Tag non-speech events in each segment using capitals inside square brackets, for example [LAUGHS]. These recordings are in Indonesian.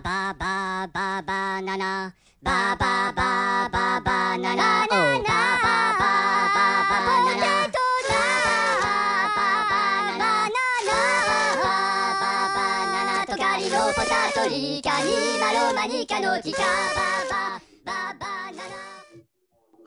ba ba ba ba banana. Ba ba ba ba banana. Oh, ba ba ba ba banana.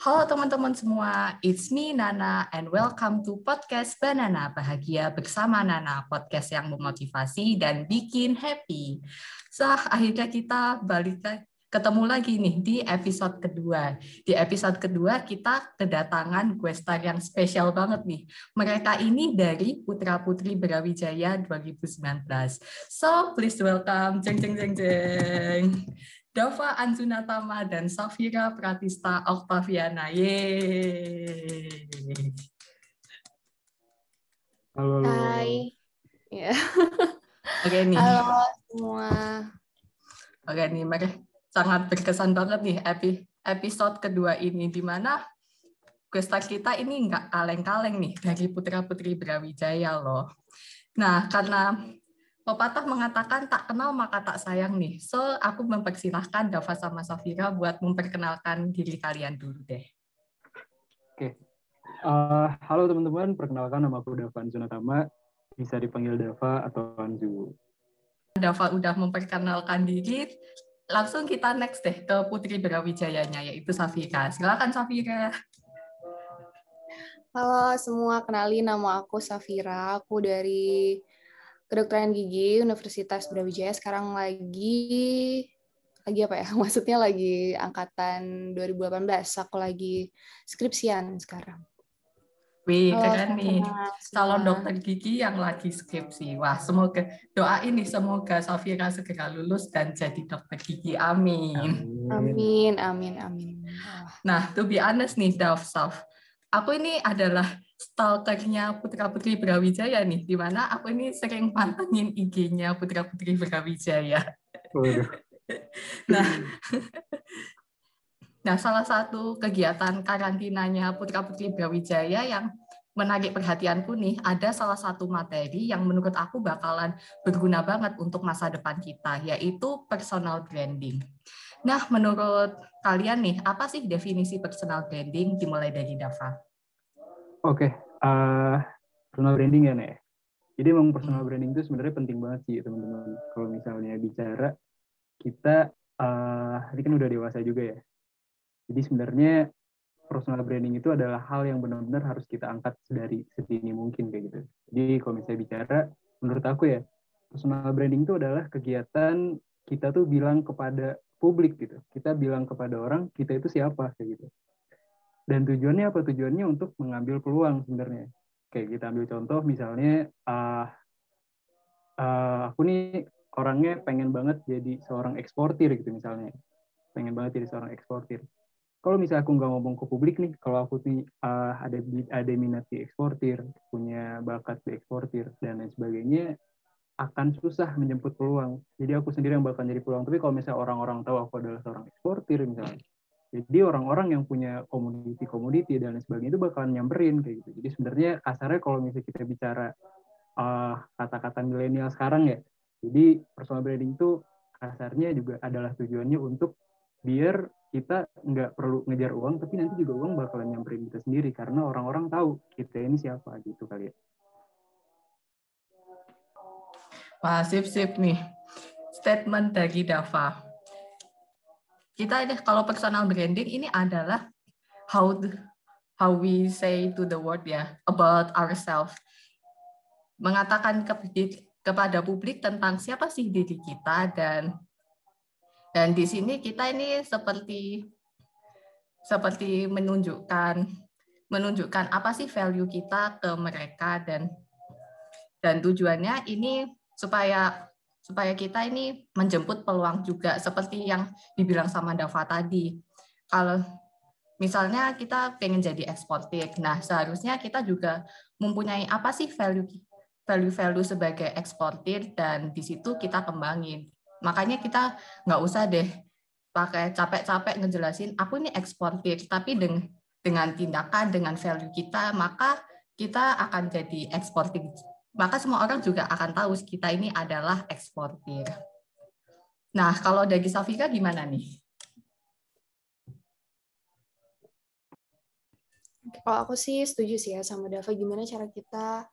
Halo teman-teman semua, it's me Nana and welcome to podcast Banana Bahagia bersama Nana, podcast yang memotivasi dan bikin happy. Sah, akhirnya kita balik lagi- ketemu lagi nih di episode kedua. Di episode kedua kita kedatangan guestar yang spesial banget nih. Mereka ini dari Putra Putri Brawijaya 2019. So, please welcome jeng jeng jeng jeng. Dava Anjunatama dan Safira Pratista Octaviana. Yeay. Halo, halo. Hai. Ya. [LAUGHS] Oke nih, Halo semua. oke nih, mereka sangat berkesan banget nih epi, episode kedua ini di mana Guestar kita ini nggak kaleng-kaleng nih dari putra-putri Brawijaya loh. Nah, karena pepatah mengatakan tak kenal maka tak sayang nih. So, aku mempersilahkan Dava sama Safira buat memperkenalkan diri kalian dulu deh. Eh, halo teman-teman, perkenalkan nama aku Dava Anjunatama, bisa dipanggil Dava atau Anju. Dava udah memperkenalkan diri, langsung kita next deh ke Putri Brawijayanya, yaitu Safira. Silakan Safira. Halo semua, kenalin nama aku Safira. Aku dari Kedokteran Gigi Universitas Brawijaya. Sekarang lagi lagi apa ya? [LAUGHS] Maksudnya lagi angkatan 2018. Aku lagi skripsian sekarang. Wih, Halo keren nih. Calon dokter gigi yang lagi skripsi. Wah, semoga doa ini semoga Safira segera lulus dan jadi dokter gigi. Amin. Amin, amin, amin. Nah, to be honest nih, Dav, Saf. Aku ini adalah stalkernya Putra Putri Brawijaya nih, di mana aku ini sering pantengin IG-nya Putra Putri Brawijaya. Nah, [LAUGHS] nah salah satu kegiatan karantinanya Putra Putri Brawijaya yang menarik perhatianku nih, ada salah satu materi yang menurut aku bakalan berguna banget untuk masa depan kita, yaitu personal branding. Nah, menurut kalian nih, apa sih definisi personal branding dimulai dari Dava? Oke, eh, personal branding ya, Nek. Jadi emang personal Hmm. branding itu sebenarnya penting banget sih, teman-teman. Kalau misalnya bicara, kita, eh, ini kan udah dewasa juga ya. Jadi sebenarnya personal branding itu adalah hal yang benar-benar harus kita angkat dari sedini mungkin kayak gitu. Jadi kalau misalnya bicara, menurut aku ya, personal branding itu adalah kegiatan kita tuh bilang kepada publik gitu. Kita bilang kepada orang kita itu siapa kayak gitu. Dan tujuannya apa? Tujuannya untuk mengambil peluang sebenarnya. Kayak kita ambil contoh misalnya ah ah, aku nih orangnya pengen banget jadi seorang eksportir gitu misalnya. Pengen banget jadi seorang eksportir. Kalau misalnya aku nggak ngomong ke publik nih, kalau aku nih ah, ada ada minat di eksportir, punya bakat di eksportir dan lain sebagainya, akan susah menjemput peluang. Jadi aku sendiri yang bakal jadi peluang. Tapi kalau misalnya orang-orang tahu aku adalah seorang eksportir misalnya, jadi orang-orang yang punya komoditi-komoditi dan lain sebagainya itu bakalan nyamperin kayak gitu. Jadi sebenarnya kasarnya kalau misalnya kita bicara uh, kata-kata milenial sekarang ya, jadi personal branding itu kasarnya juga adalah tujuannya untuk biar kita nggak perlu ngejar uang, tapi nanti juga uang bakalan nyamperin kita sendiri karena orang-orang tahu kita ini siapa gitu kali ya. Wah, sip-sip nih. Statement dari Dava. Kita ini kalau personal branding ini adalah how the- how we say to the world ya about ourselves. Mengatakan ke- kepada publik tentang siapa sih diri kita dan dan di sini kita ini seperti seperti menunjukkan menunjukkan apa sih value kita ke mereka dan dan tujuannya ini supaya supaya kita ini menjemput peluang juga seperti yang dibilang sama Dava tadi. Kalau misalnya kita pengen jadi eksportir, nah seharusnya kita juga mempunyai apa sih value value-value sebagai eksportir dan di situ kita kembangin. Makanya kita nggak usah deh pakai capek-capek ngejelasin aku ini eksportir, tapi dengan dengan tindakan dengan value kita maka kita akan jadi eksportir maka semua orang juga akan tahu kita ini adalah eksportir. Nah, kalau dari Safika gimana nih? Kalau aku sih setuju sih ya sama Dava gimana cara kita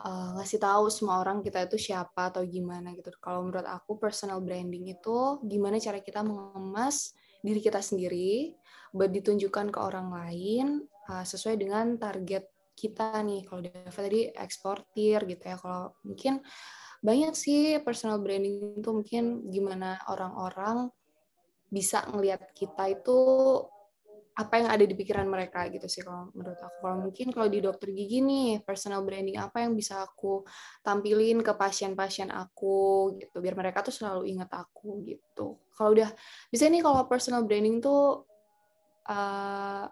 uh, ngasih tahu semua orang kita itu siapa atau gimana gitu. Kalau menurut aku personal branding itu gimana cara kita mengemas diri kita sendiri buat ditunjukkan ke orang lain uh, sesuai dengan target kita nih. Kalau Dava tadi eksportir gitu ya. Kalau mungkin banyak sih personal branding itu mungkin gimana orang-orang bisa ngelihat kita itu apa yang ada di pikiran mereka gitu sih kalau menurut aku. Kalau mungkin kalau di dokter gigi nih, personal branding apa yang bisa aku tampilin ke pasien-pasien aku gitu, biar mereka tuh selalu ingat aku gitu. Kalau udah bisa nih kalau personal branding tuh uh,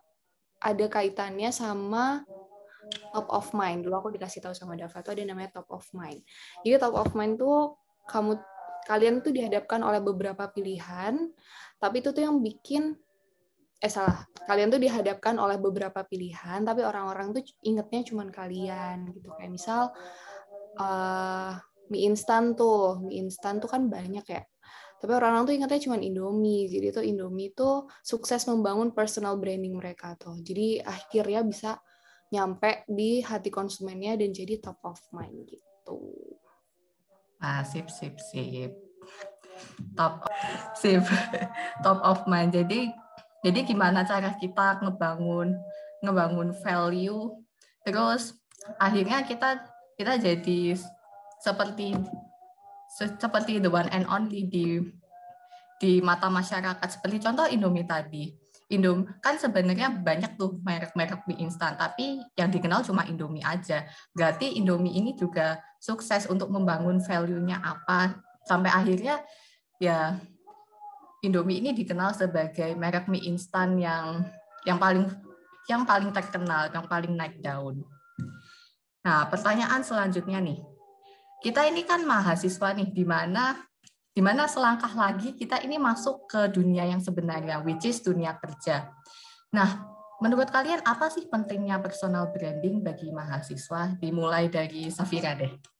ada kaitannya sama top of mind. Dulu aku dikasih tahu sama Dava tuh ada namanya top of mind. Jadi top of mind tuh kamu kalian tuh dihadapkan oleh beberapa pilihan, tapi itu tuh yang bikin eh salah. Kalian tuh dihadapkan oleh beberapa pilihan tapi orang-orang tuh ingetnya cuma kalian gitu. Kayak misal uh, mie instan tuh. Mie instan tuh kan banyak ya. Tapi orang-orang tuh ingatnya cuma Indomie. Jadi tuh Indomie tuh sukses membangun personal branding mereka tuh. Jadi akhirnya bisa nyampe di hati konsumennya dan jadi top of mind gitu. Ah sip sip sip. Top sip. [LAUGHS] Top of mind. Jadi jadi gimana cara kita ngebangun ngebangun value terus akhirnya kita kita jadi seperti seperti the one and only di di mata masyarakat seperti contoh Indomie tadi. Indom kan sebenarnya banyak tuh merek-merek mie instan, tapi yang dikenal cuma Indomie aja. Berarti Indomie ini juga sukses untuk membangun value-nya apa sampai akhirnya ya Indomie ini dikenal sebagai merek mie instan yang yang paling yang paling terkenal, yang paling naik daun. Nah, pertanyaan selanjutnya nih. Kita ini kan mahasiswa nih, di mana di mana selangkah lagi kita ini masuk ke dunia yang sebenarnya, which is dunia kerja. Nah, menurut kalian apa sih pentingnya personal branding bagi mahasiswa? Dimulai dari Safira deh.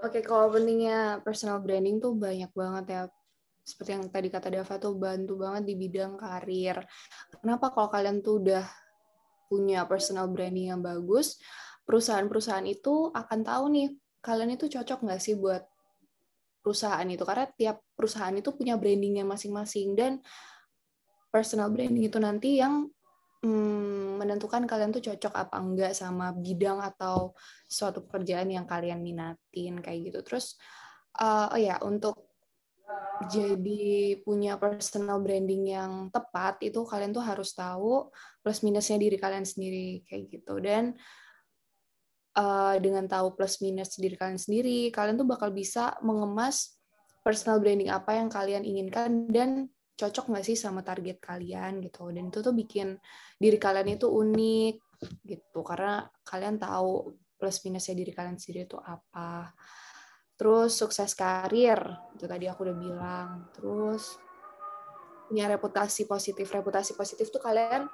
Oke, kalau pentingnya personal branding tuh banyak banget ya. Seperti yang tadi kata Dava tuh bantu banget di bidang karir. Kenapa kalau kalian tuh udah punya personal branding yang bagus, perusahaan-perusahaan itu akan tahu nih, kalian itu cocok nggak sih buat perusahaan itu. Karena tiap perusahaan itu punya brandingnya masing-masing. Dan personal branding itu nanti yang hmm, menentukan kalian tuh cocok apa enggak sama bidang atau suatu pekerjaan yang kalian minatin kayak gitu. Terus uh, oh ya untuk jadi punya personal branding yang tepat itu kalian tuh harus tahu plus minusnya diri kalian sendiri kayak gitu dan uh, dengan tahu plus minus diri kalian sendiri kalian tuh bakal bisa mengemas personal branding apa yang kalian inginkan dan cocok nggak sih sama target kalian gitu? Dan itu tuh bikin diri kalian itu unik gitu. Karena kalian tahu plus minusnya diri kalian sendiri itu apa. Terus sukses karir itu tadi aku udah bilang. Terus punya reputasi positif. Reputasi positif tuh kalian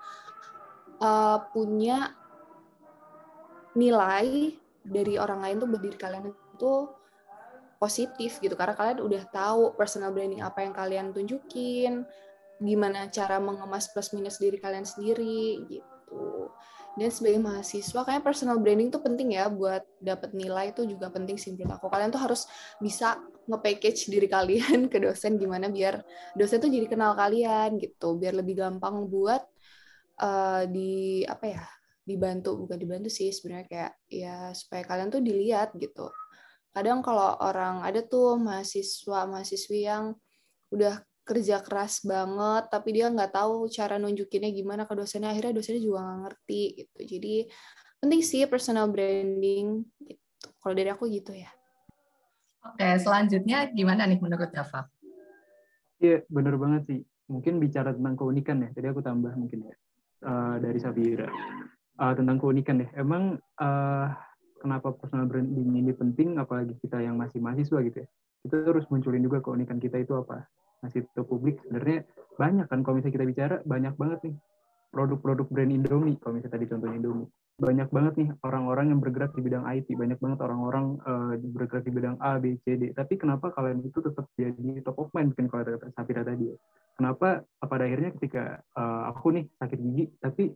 uh, punya nilai dari orang lain tuh berdiri kalian itu positif gitu karena kalian udah tahu personal branding apa yang kalian tunjukin gimana cara mengemas plus minus diri kalian sendiri gitu. Dan sebagai mahasiswa kayak personal branding tuh penting ya buat dapat nilai itu juga penting sih menurut aku. Kalian tuh harus bisa nge-package diri kalian [LAUGHS] ke dosen gimana biar dosen tuh jadi kenal kalian gitu. Biar lebih gampang buat uh, di apa ya dibantu bukan dibantu sih sebenarnya kayak ya supaya kalian tuh dilihat gitu kadang kalau orang ada tuh mahasiswa mahasiswi yang udah kerja keras banget tapi dia nggak tahu cara nunjukinnya gimana ke dosennya akhirnya dosennya juga nggak ngerti gitu. Jadi penting sih personal branding gitu. Kalau dari aku gitu ya. Oke selanjutnya gimana nih menurut Java? Iya benar banget sih. Mungkin bicara tentang keunikan ya. Tadi aku tambah mungkin ya. Uh, dari Sabira uh, tentang keunikan ya. Emang uh, kenapa personal branding ini penting apalagi kita yang masih mahasiswa gitu ya kita terus munculin juga keunikan kita itu apa masih ke publik sebenarnya banyak kan kalau misalnya kita bicara banyak banget nih produk-produk brand Indomie kalau misalnya tadi contohnya Indomie banyak banget nih orang-orang yang bergerak di bidang IT, banyak banget orang-orang uh, bergerak di bidang A, B, C, D. Tapi kenapa kalian itu tetap jadi top of mind, mungkin kalau kata Safira tadi ya. Kenapa pada akhirnya ketika uh, aku nih sakit gigi, tapi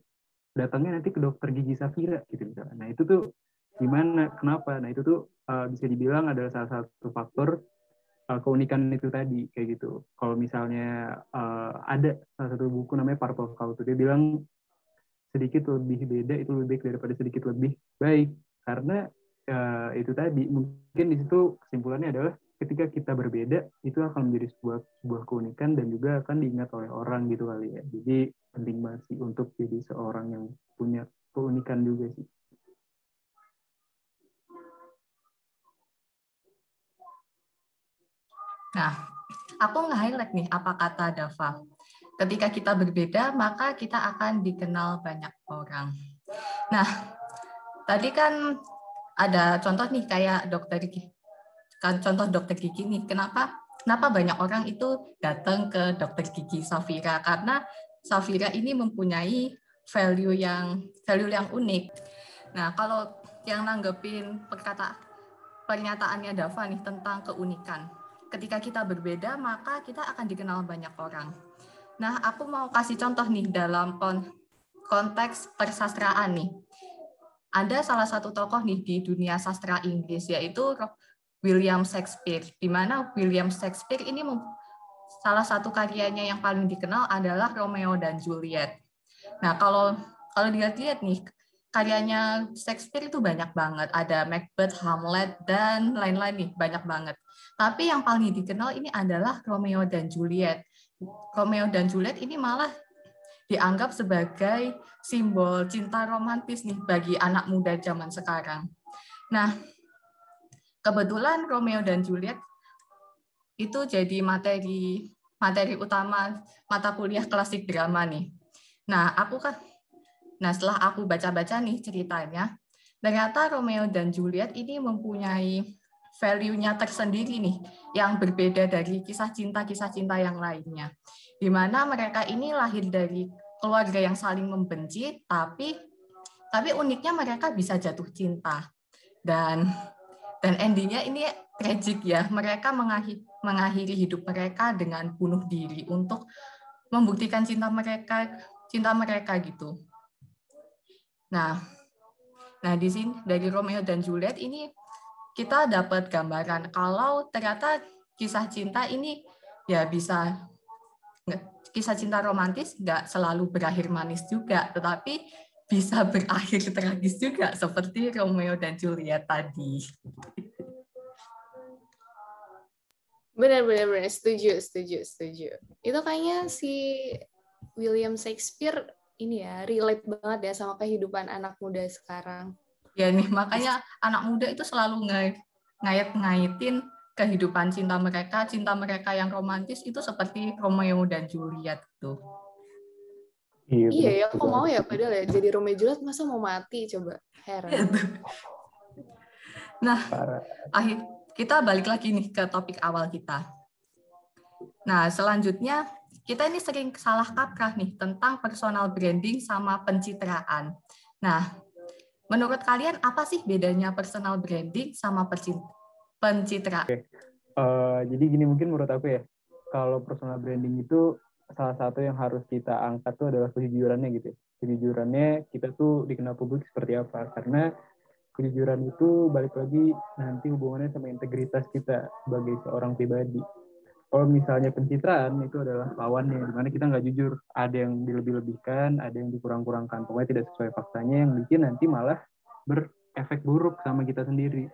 datangnya nanti ke dokter gigi Safira gitu misalnya. Nah itu tuh gimana, kenapa? Nah itu tuh uh, bisa dibilang adalah salah satu faktor uh, keunikan itu tadi kayak gitu. Kalau misalnya uh, ada salah satu buku namanya Purple Cow, dia bilang sedikit lebih beda itu lebih baik daripada sedikit lebih baik karena uh, itu tadi mungkin di situ kesimpulannya adalah ketika kita berbeda itu akan menjadi sebuah sebuah keunikan dan juga akan diingat oleh orang gitu kali ya jadi penting banget sih untuk jadi seorang yang punya keunikan juga sih Nah, aku nge-highlight nih apa kata Dava Ketika kita berbeda, maka kita akan dikenal banyak orang. Nah, tadi kan ada contoh nih kayak dokter kan contoh dokter gigi nih. Kenapa? Kenapa banyak orang itu datang ke dokter gigi Safira? Karena Safira ini mempunyai value yang value yang unik. Nah, kalau yang nanggepin perkata pernyataannya Dava nih tentang keunikan. Ketika kita berbeda, maka kita akan dikenal banyak orang. Nah, aku mau kasih contoh nih dalam konteks persastraan nih. Ada salah satu tokoh nih di dunia sastra Inggris yaitu William Shakespeare. Di mana William Shakespeare ini salah satu karyanya yang paling dikenal adalah Romeo dan Juliet. Nah, kalau kalau dilihat-lihat nih karyanya Shakespeare itu banyak banget. Ada Macbeth, Hamlet, dan lain-lain nih, banyak banget. Tapi yang paling dikenal ini adalah Romeo dan Juliet. Romeo dan Juliet ini malah dianggap sebagai simbol cinta romantis nih bagi anak muda zaman sekarang. Nah, kebetulan Romeo dan Juliet itu jadi materi materi utama mata kuliah klasik drama nih. Nah, aku kan nah setelah aku baca-baca nih ceritanya, ternyata Romeo dan Juliet ini mempunyai value-nya tersendiri nih yang berbeda dari kisah cinta-kisah cinta yang lainnya. Di mana mereka ini lahir dari keluarga yang saling membenci tapi tapi uniknya mereka bisa jatuh cinta. Dan dan endingnya ini tragic ya. Mereka mengakhiri, mengakhiri hidup mereka dengan bunuh diri untuk membuktikan cinta mereka cinta mereka gitu. Nah, nah di sini dari Romeo dan Juliet ini kita dapat gambaran kalau ternyata kisah cinta ini ya bisa kisah cinta romantis nggak selalu berakhir manis juga, tetapi bisa [LAUGHS] berakhir tragis juga seperti Romeo dan Juliet tadi. Benar, benar, benar. Setuju, setuju, setuju. Itu kayaknya si William Shakespeare ini ya relate banget ya sama kehidupan anak muda sekarang. Ya nih makanya anak muda itu selalu ngait-ngaitin kehidupan cinta mereka cinta mereka yang romantis itu seperti Romeo dan Juliet tuh iya, iya ya kok mau ya padahal ya jadi Romeo Juliet masa mau mati coba? Heran. Iya nah akhir kita balik lagi nih ke topik awal kita. Nah selanjutnya kita ini sering salah kaprah nih tentang personal branding sama pencitraan nah Menurut kalian apa sih bedanya personal branding sama pencitraan? Okay. Uh, jadi gini mungkin menurut aku ya, kalau personal branding itu salah satu yang harus kita angkat tuh adalah kejujurannya gitu. Ya. Kejujurannya kita tuh dikenal publik seperti apa? Karena kejujuran itu balik lagi nanti hubungannya sama integritas kita sebagai seorang pribadi. Kalau misalnya pencitraan itu adalah lawannya, di mana kita nggak jujur. Ada yang dilebih-lebihkan, ada yang dikurang-kurangkan. Pokoknya tidak sesuai faktanya yang bikin nanti malah berefek buruk sama kita sendiri.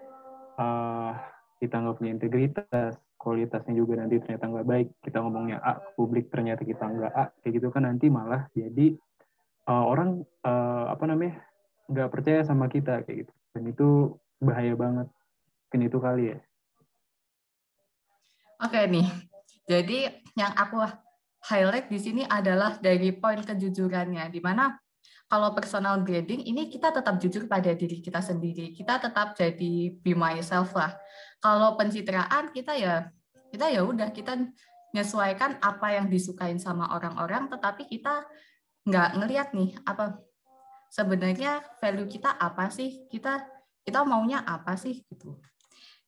Uh, kita nggak punya integritas, kualitasnya juga nanti ternyata nggak baik. Kita ngomongnya A, publik ternyata kita nggak A, kayak gitu kan nanti malah jadi uh, orang uh, apa namanya nggak percaya sama kita kayak gitu. Dan itu bahaya banget. Mungkin itu kali ya. Oke nih, jadi yang aku highlight di sini adalah dari poin kejujurannya, di mana kalau personal branding ini kita tetap jujur pada diri kita sendiri, kita tetap jadi be myself lah. Kalau pencitraan kita ya kita ya udah kita menyesuaikan apa yang disukain sama orang-orang, tetapi kita nggak ngelihat nih apa sebenarnya value kita apa sih? Kita kita maunya apa sih gitu.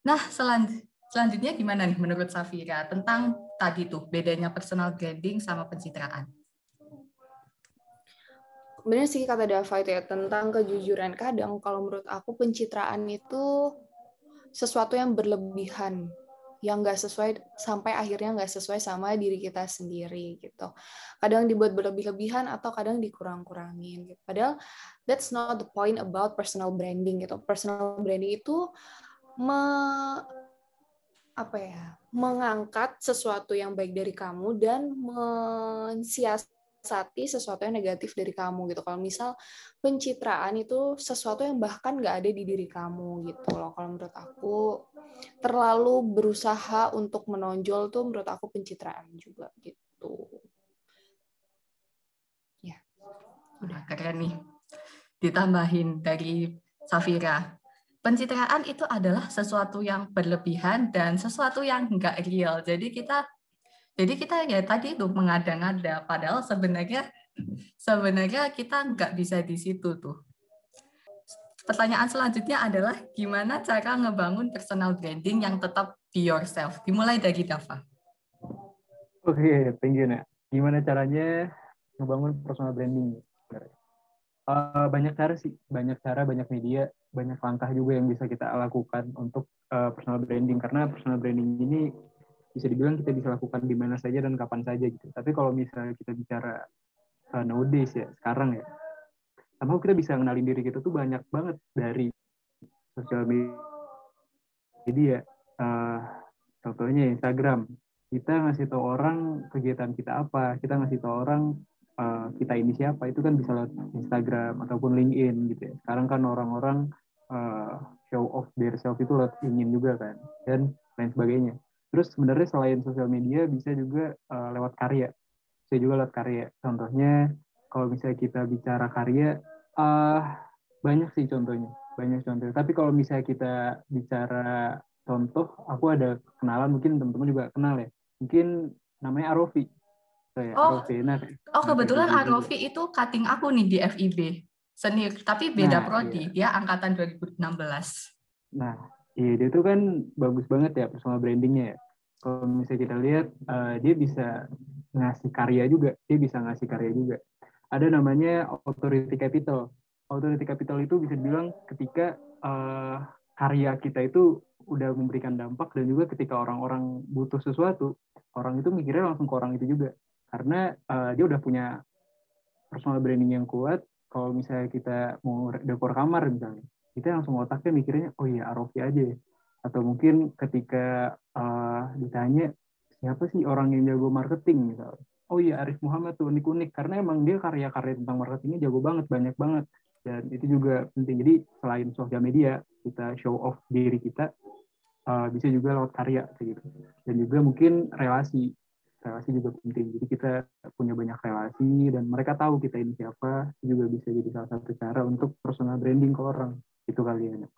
Nah, selan selanjutnya gimana nih menurut Safira tentang tadi tuh bedanya personal branding sama pencitraan? Benar sih kata Dava itu ya tentang kejujuran. Kadang kalau menurut aku pencitraan itu sesuatu yang berlebihan yang nggak sesuai sampai akhirnya nggak sesuai sama diri kita sendiri gitu. Kadang dibuat berlebih-lebihan atau kadang dikurang-kurangin. Gitu. Padahal that's not the point about personal branding gitu. Personal branding itu me, apa ya mengangkat sesuatu yang baik dari kamu dan mensiasati sesuatu yang negatif dari kamu gitu. Kalau misal pencitraan itu sesuatu yang bahkan nggak ada di diri kamu gitu loh. Kalau menurut aku terlalu berusaha untuk menonjol tuh menurut aku pencitraan juga gitu. Ya. Udah keren nih. Ditambahin dari Safira. Pencitraan itu adalah sesuatu yang berlebihan dan sesuatu yang nggak real. Jadi kita jadi kita ya tadi itu mengada-ngada, padahal sebenarnya sebenarnya kita nggak bisa di situ tuh. Pertanyaan selanjutnya adalah gimana cara ngebangun personal branding yang tetap be yourself? Dimulai dari Dava. Oke, okay, thank you, Nak. Gimana caranya ngebangun personal branding? Uh, banyak cara sih, banyak cara, banyak media, banyak langkah juga yang bisa kita lakukan untuk uh, personal branding. Karena personal branding ini bisa dibilang kita bisa lakukan di mana saja dan kapan saja gitu. Tapi kalau misalnya kita bicara uh, nowadays ya, sekarang ya, sama kita bisa kenalin diri kita tuh banyak banget dari sosial media. Uh, contohnya Instagram. Kita ngasih tahu orang kegiatan kita apa, kita ngasih tahu orang uh, kita ini siapa, itu kan bisa lewat Instagram ataupun LinkedIn gitu ya. Sekarang kan orang-orang uh, show off their self itu lewat ingin juga kan, dan lain sebagainya. Terus sebenarnya selain sosial media bisa juga uh, lewat karya. Bisa juga lewat karya. Contohnya kalau misalnya kita bicara karya, uh, banyak sih contohnya, banyak contoh. Tapi kalau misalnya kita bicara contoh, aku ada kenalan mungkin teman-teman juga kenal ya. Mungkin namanya Arofi. Ya, oh, Arofi. Nah, oh kebetulan Arofi itu cutting aku nih di FIB seni, tapi beda nah, prodi. Iya. Dia angkatan 2016. Nah, Iya, dia tuh kan bagus banget ya personal brandingnya ya. Kalau misalnya kita lihat, uh, dia bisa ngasih karya juga. Dia bisa ngasih karya juga. Ada namanya authority capital. Authority capital itu bisa dibilang ketika uh, karya kita itu udah memberikan dampak dan juga ketika orang-orang butuh sesuatu, orang itu mikirnya langsung ke orang itu juga. Karena uh, dia udah punya personal branding yang kuat. Kalau misalnya kita mau dekor kamar misalnya, kita langsung otaknya mikirnya oh iya Arofi aja ya. atau mungkin ketika uh, ditanya siapa sih orang yang jago marketing? misalnya. Oh iya Arif Muhammad tuh unik-unik. Karena emang dia karya-karya tentang marketingnya jago banget banyak banget. Dan itu juga penting. Jadi selain sosial media kita show off diri kita uh, bisa juga lewat karya kayak gitu. Dan juga mungkin relasi relasi juga penting jadi kita punya banyak relasi dan mereka tahu kita ini siapa juga bisa jadi salah satu cara untuk personal branding ke orang itu kali ya.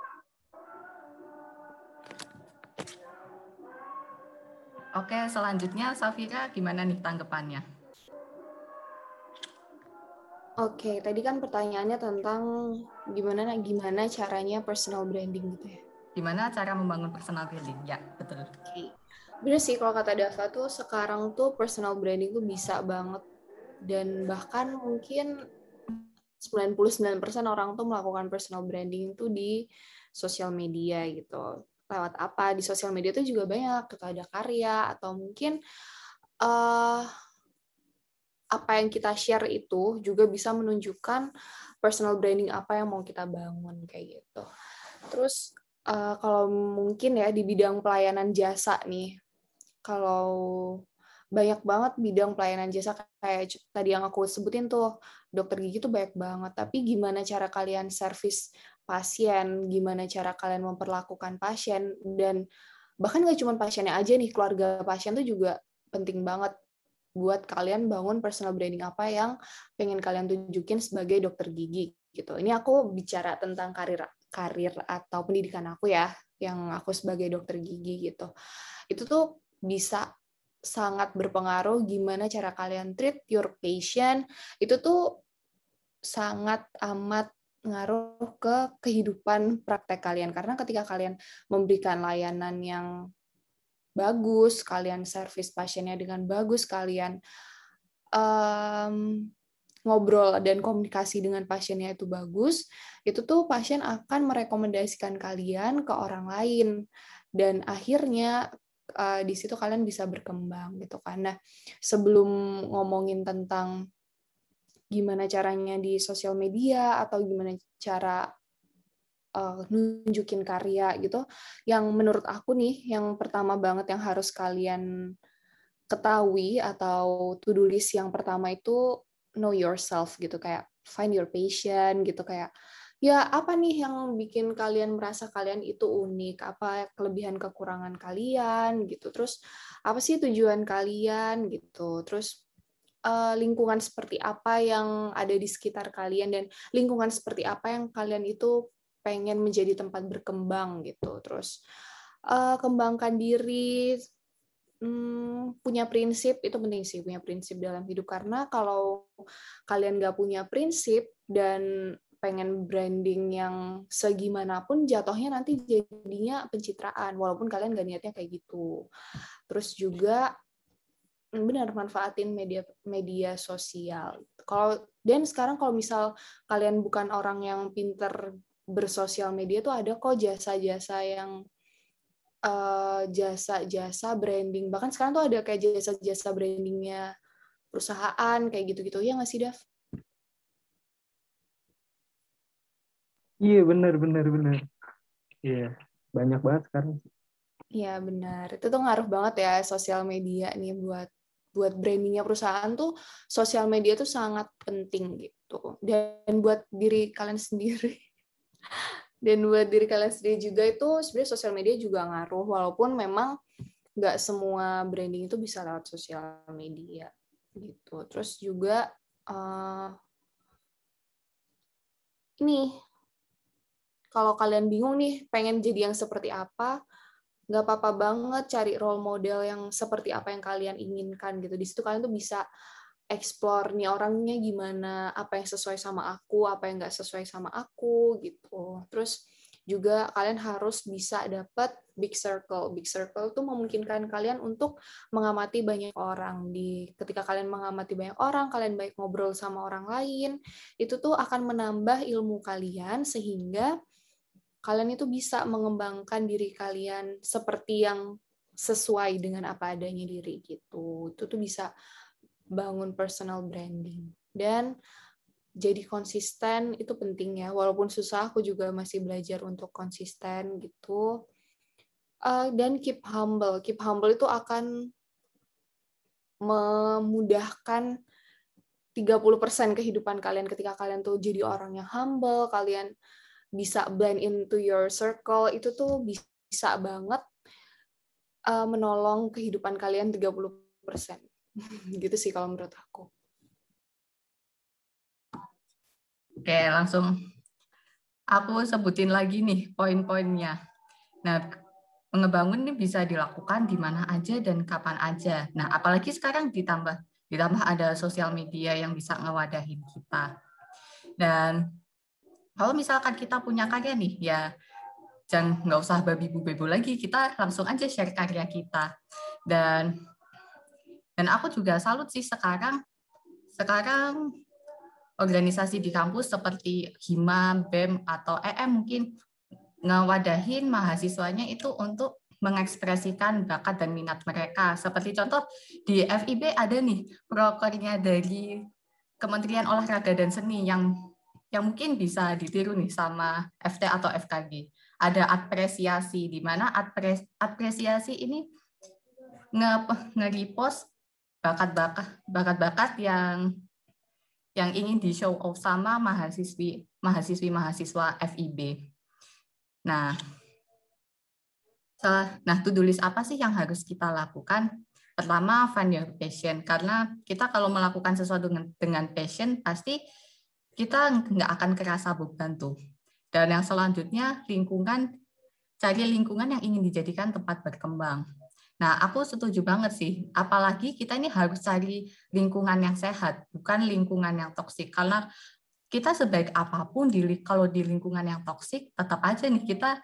Oke, selanjutnya Safira gimana nih tanggapannya? Oke, tadi kan pertanyaannya tentang gimana gimana caranya personal branding gitu ya. Gimana cara membangun personal branding? Ya, betul. Oke. Bener sih kalau kata Dava tuh sekarang tuh personal branding tuh bisa banget dan bahkan mungkin 99% orang tuh melakukan personal branding tuh di sosial media gitu. Lewat apa? Di sosial media tuh juga banyak, gitu ada karya atau mungkin uh, apa yang kita share itu juga bisa menunjukkan personal branding apa yang mau kita bangun kayak gitu. Terus uh, kalau mungkin ya di bidang pelayanan jasa nih, kalau banyak banget bidang pelayanan jasa kayak tadi yang aku sebutin tuh dokter gigi tuh banyak banget. Tapi gimana cara kalian servis pasien gimana cara kalian memperlakukan pasien dan bahkan gak cuma pasiennya aja nih keluarga pasien tuh juga penting banget buat kalian bangun personal branding apa yang pengen kalian tunjukin sebagai dokter gigi gitu. Ini aku bicara tentang karir karir atau pendidikan aku ya yang aku sebagai dokter gigi gitu. Itu tuh bisa sangat berpengaruh gimana cara kalian treat your patient itu tuh sangat amat ngaruh ke kehidupan praktek kalian. Karena ketika kalian memberikan layanan yang bagus, kalian servis pasiennya dengan bagus, kalian um, ngobrol dan komunikasi dengan pasiennya itu bagus, itu tuh pasien akan merekomendasikan kalian ke orang lain. Dan akhirnya uh, di situ kalian bisa berkembang gitu karena sebelum ngomongin tentang gimana caranya di sosial media atau gimana cara uh, nunjukin karya gitu. Yang menurut aku nih, yang pertama banget yang harus kalian ketahui atau to-do list yang pertama itu know yourself gitu kayak find your passion gitu kayak ya apa nih yang bikin kalian merasa kalian itu unik? Apa kelebihan kekurangan kalian gitu? Terus apa sih tujuan kalian gitu? Terus uh, lingkungan seperti apa yang ada di sekitar kalian dan lingkungan seperti apa yang kalian itu pengen menjadi tempat berkembang gitu. Terus uh, kembangkan diri, hmm, punya prinsip itu penting sih punya prinsip dalam hidup. Karena kalau kalian nggak punya prinsip dan pengen branding yang segimanapun jatuhnya nanti jadinya pencitraan walaupun kalian gak niatnya kayak gitu. Terus juga benar manfaatin media media sosial. Kalau dan sekarang kalau misal kalian bukan orang yang pinter bersosial media tuh ada kok jasa-jasa yang uh, jasa-jasa branding. Bahkan sekarang tuh ada kayak jasa-jasa brandingnya perusahaan kayak gitu-gitu. Ya nggak sih, Dav? Iya, benar benar benar. Iya, banyak banget sekarang. Iya, benar. Itu tuh ngaruh banget ya sosial media nih buat buat brandingnya perusahaan tuh sosial media tuh sangat penting gitu dan buat diri kalian [LAUGHS] sendiri dan buat diri kalian sendiri juga itu sebenarnya sosial media juga ngaruh walaupun memang nggak semua branding itu bisa lewat sosial media gitu terus juga uh, ini kalau kalian bingung nih pengen jadi yang seperti apa nggak apa-apa banget cari role model yang seperti apa yang kalian inginkan gitu. Di situ kalian tuh bisa explore nih orangnya gimana apa yang sesuai sama aku apa yang nggak sesuai sama aku gitu. Terus juga kalian harus bisa dapat big circle. Big circle tuh memungkinkan kalian untuk mengamati banyak orang. Di ketika kalian mengamati banyak orang kalian baik ngobrol sama orang lain itu tuh akan menambah ilmu kalian sehingga kalian itu bisa mengembangkan diri kalian seperti yang sesuai dengan apa adanya diri gitu. Itu tuh bisa bangun personal branding. Dan jadi konsisten itu penting ya. Walaupun susah, aku juga masih belajar untuk konsisten gitu. Uh, dan keep humble. Keep humble itu akan memudahkan 30% kehidupan kalian ketika kalian tuh jadi orang yang humble, kalian bisa blend into your circle itu tuh bisa banget uh, menolong kehidupan kalian 30%. [LAUGHS] gitu sih kalau menurut aku. Oke, langsung aku sebutin lagi nih poin-poinnya. Nah, pengebangun ini bisa dilakukan di mana aja dan kapan aja. Nah, apalagi sekarang ditambah ditambah ada sosial media yang bisa ngewadahin kita. Dan kalau misalkan kita punya karya nih, ya jangan nggak usah babi bu bebo lagi, kita langsung aja share karya kita. Dan dan aku juga salut sih sekarang sekarang organisasi di kampus seperti Hima, BEM atau EM mungkin ngewadahin mahasiswanya itu untuk mengekspresikan bakat dan minat mereka. Seperti contoh di FIB ada nih prokernya dari Kementerian Olahraga dan Seni yang yang mungkin bisa ditiru nih sama FT atau FKG. Ada apresiasi di mana apresiasi ini nge-repost bakat-bakat bakat-bakat yang yang ingin di show off sama mahasiswi mahasiswi mahasiswa FIB. Nah, nah to-do list apa sih yang harus kita lakukan? Pertama, find your passion. Karena kita kalau melakukan sesuatu dengan, dengan passion, pasti kita nggak akan kerasa beban tuh. Dan yang selanjutnya lingkungan, cari lingkungan yang ingin dijadikan tempat berkembang. Nah, aku setuju banget sih. Apalagi kita ini harus cari lingkungan yang sehat, bukan lingkungan yang toksik. Karena kita sebaik apa pun di kalau di lingkungan yang toksik tetap aja nih kita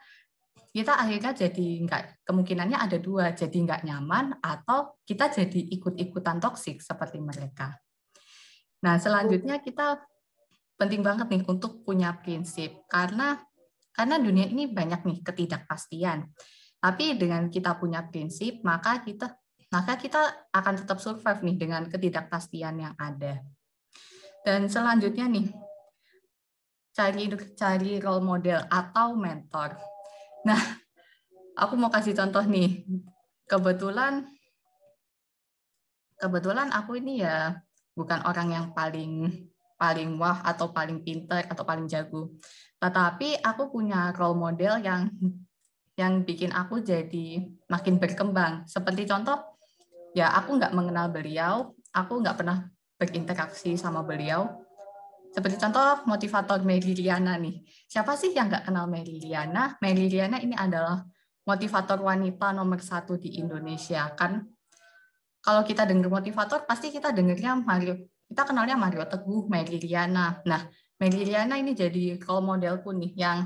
kita akhirnya jadi nggak kemungkinannya ada dua jadi nggak nyaman atau kita jadi ikut-ikutan toksik seperti mereka. Nah selanjutnya kita penting banget nih untuk punya prinsip karena karena dunia ini banyak nih ketidakpastian. Tapi dengan kita punya prinsip maka kita maka kita akan tetap survive nih dengan ketidakpastian yang ada. Dan selanjutnya nih cari cari role model atau mentor. Nah, aku mau kasih contoh nih. Kebetulan kebetulan aku ini ya bukan orang yang paling paling wah atau paling pinter atau paling jago. Tetapi aku punya role model yang yang bikin aku jadi makin berkembang. Seperti contoh, ya aku nggak mengenal beliau, aku nggak pernah berinteraksi sama beliau, seperti contoh motivator Mary Liana nih. Siapa sih yang nggak kenal Mary Liana? Mary Liana ini adalah motivator wanita nomor satu di Indonesia. Kan kalau kita dengar motivator, pasti kita dengarnya Mario. Kita kenalnya Mario Teguh, Mary Liana. Nah, Mary Liana ini jadi role modelku nih yang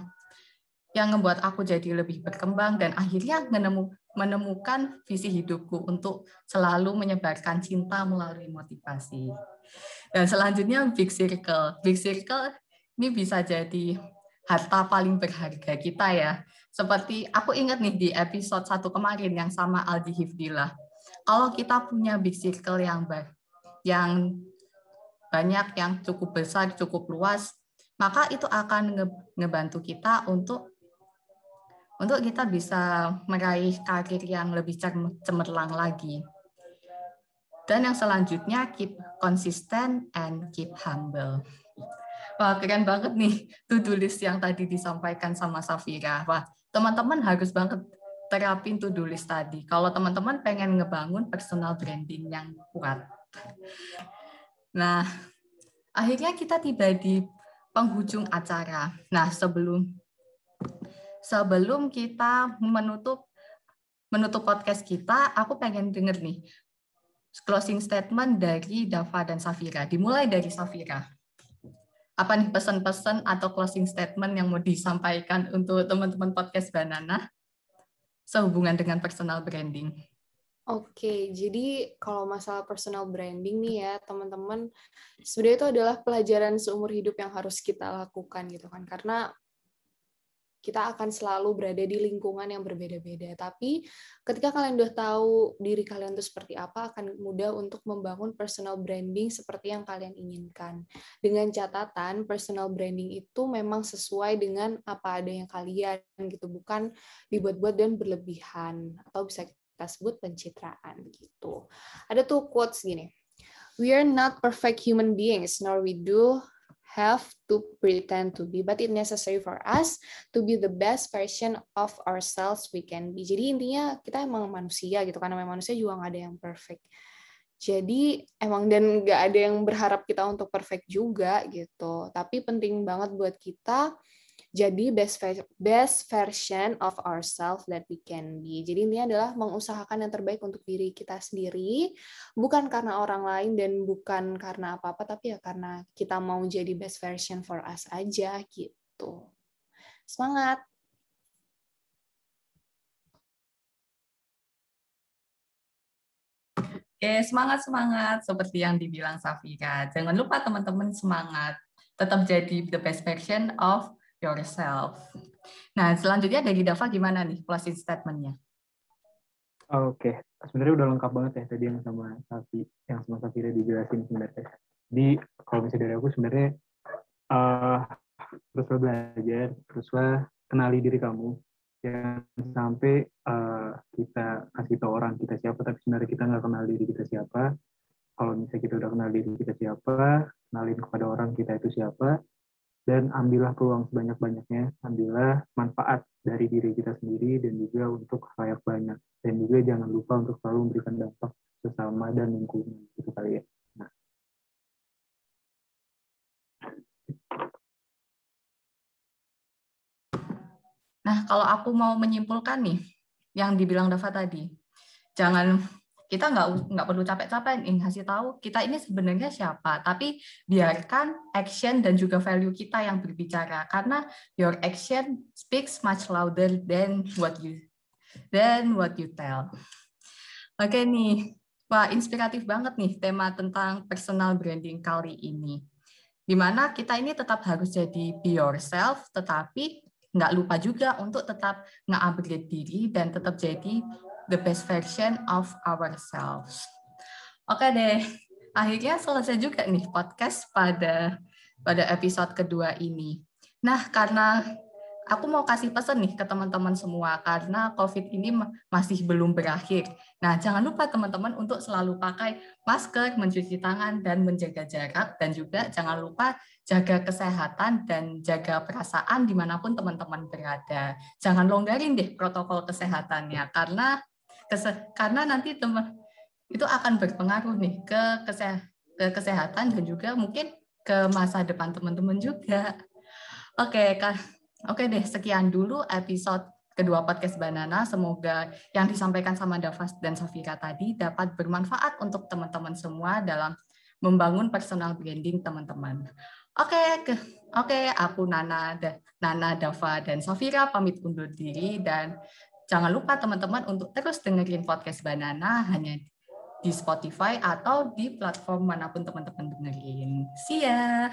yang membuat aku jadi lebih berkembang dan akhirnya menemu, menemukan visi hidupku untuk selalu menyebarkan cinta melalui motivasi. Dan selanjutnya big circle. Big circle ini bisa jadi harta paling berharga kita ya. Seperti aku ingat nih di episode satu kemarin yang sama Aldi Hifdillah. Kalau kita punya big circle yang baik, yang banyak, yang cukup besar, cukup luas, maka itu akan ngebantu kita untuk untuk kita bisa meraih karir yang lebih cemerlang lagi. Dan yang selanjutnya keep consistent and keep humble. Wah, keren banget nih to-do list yang tadi disampaikan sama Safira. Wah, teman-teman harus banget terapin to-do list tadi. Kalau teman-teman pengen ngebangun personal branding yang kuat. Nah, akhirnya kita tiba di penghujung acara. Nah, sebelum sebelum kita menutup menutup podcast kita, aku pengen denger nih closing statement dari Dava dan Safira. Dimulai dari Safira. Apa nih pesan-pesan atau closing statement yang mau disampaikan untuk teman-teman podcast Banana sehubungan dengan personal branding? Oke, jadi kalau masalah personal branding nih ya, teman-teman, sebenarnya itu adalah pelajaran seumur hidup yang harus kita lakukan gitu kan. Karena kita akan selalu berada di lingkungan yang berbeda-beda. Tapi ketika kalian udah tahu diri kalian itu seperti apa, akan mudah untuk membangun personal branding seperti yang kalian inginkan. Dengan catatan, personal branding itu memang sesuai dengan apa ada yang kalian gitu, bukan dibuat-buat dan berlebihan atau bisa kita sebut pencitraan gitu. Ada tuh quotes gini. We are not perfect human beings, nor we do have to pretend to be, but it's necessary for us to be the best version of ourselves we can be. Jadi intinya kita emang manusia gitu, karena memang manusia juga nggak ada yang perfect. Jadi emang dan nggak ada yang berharap kita untuk perfect juga gitu. Tapi penting banget buat kita jadi best best version of ourselves that we can be. Jadi ini adalah mengusahakan yang terbaik untuk diri kita sendiri, bukan karena orang lain dan bukan karena apa-apa, tapi ya karena kita mau jadi best version for us aja gitu. Semangat! Oke, semangat-semangat seperti yang dibilang Safira. Jangan lupa teman-teman semangat. Tetap jadi the best version of yourself. Nah, selanjutnya dari Dava gimana nih closing statement-nya? Oke, okay. sebenarnya udah lengkap banget ya tadi yang sama Safi, yang sama Safira dijelasin sebenarnya. Jadi kalau misalnya dari aku sebenarnya uh, teruslah belajar, teruslah kenali diri kamu. Jangan sampai uh, kita kasih tahu orang kita siapa, tapi sebenarnya kita nggak kenal diri kita siapa. Kalau misalnya kita udah kenal diri kita siapa, kenalin kepada orang kita itu siapa, dan ambillah peluang sebanyak-banyaknya, ambillah manfaat dari diri kita sendiri dan juga untuk layak banyak. Dan juga jangan lupa untuk selalu memberikan dampak sesama dan lingkungan gitu kali ya. Nah. nah, kalau aku mau menyimpulkan nih, yang dibilang Dava tadi, jangan kita nggak nggak perlu capek-capek nih ngasih tahu kita ini sebenarnya siapa tapi biarkan action dan juga value kita yang berbicara. Karena your action speaks much louder than what you than what you tell. Oke okay, nih wah inspiratif banget nih tema tentang personal branding kali ini. Di mana kita ini tetap harus jadi be yourself tetapi nggak lupa juga untuk tetap nge-upgrade diri dan tetap jadi the best version of ourselves. Oke deh, akhirnya selesai juga nih podcast pada pada episode kedua ini. Nah, karena aku mau kasih pesan nih ke teman-teman semua karena COVID ini masih belum berakhir. Nah, jangan lupa teman-teman untuk selalu pakai masker, mencuci tangan, dan menjaga jarak. Dan juga jangan lupa jaga kesehatan dan jaga perasaan di mana pun teman-teman berada. Jangan longgarin deh protokol kesehatannya karena karena nanti teman itu akan berpengaruh nih ke, keseh ke kesehatan dan juga mungkin ke masa depan teman-teman juga. Oke, kan. Oke deh, sekian dulu episode kedua podcast Banana. Semoga yang disampaikan sama Davas dan Safira tadi dapat bermanfaat untuk teman-teman semua dalam membangun personal branding teman-teman. Oke, ke, oke, aku Nana, Nana, Dava, dan Safira pamit undur diri dan Jangan lupa teman-teman untuk terus dengerin podcast Banana hanya di Spotify atau di platform mana pun teman-teman dengerin. See ya!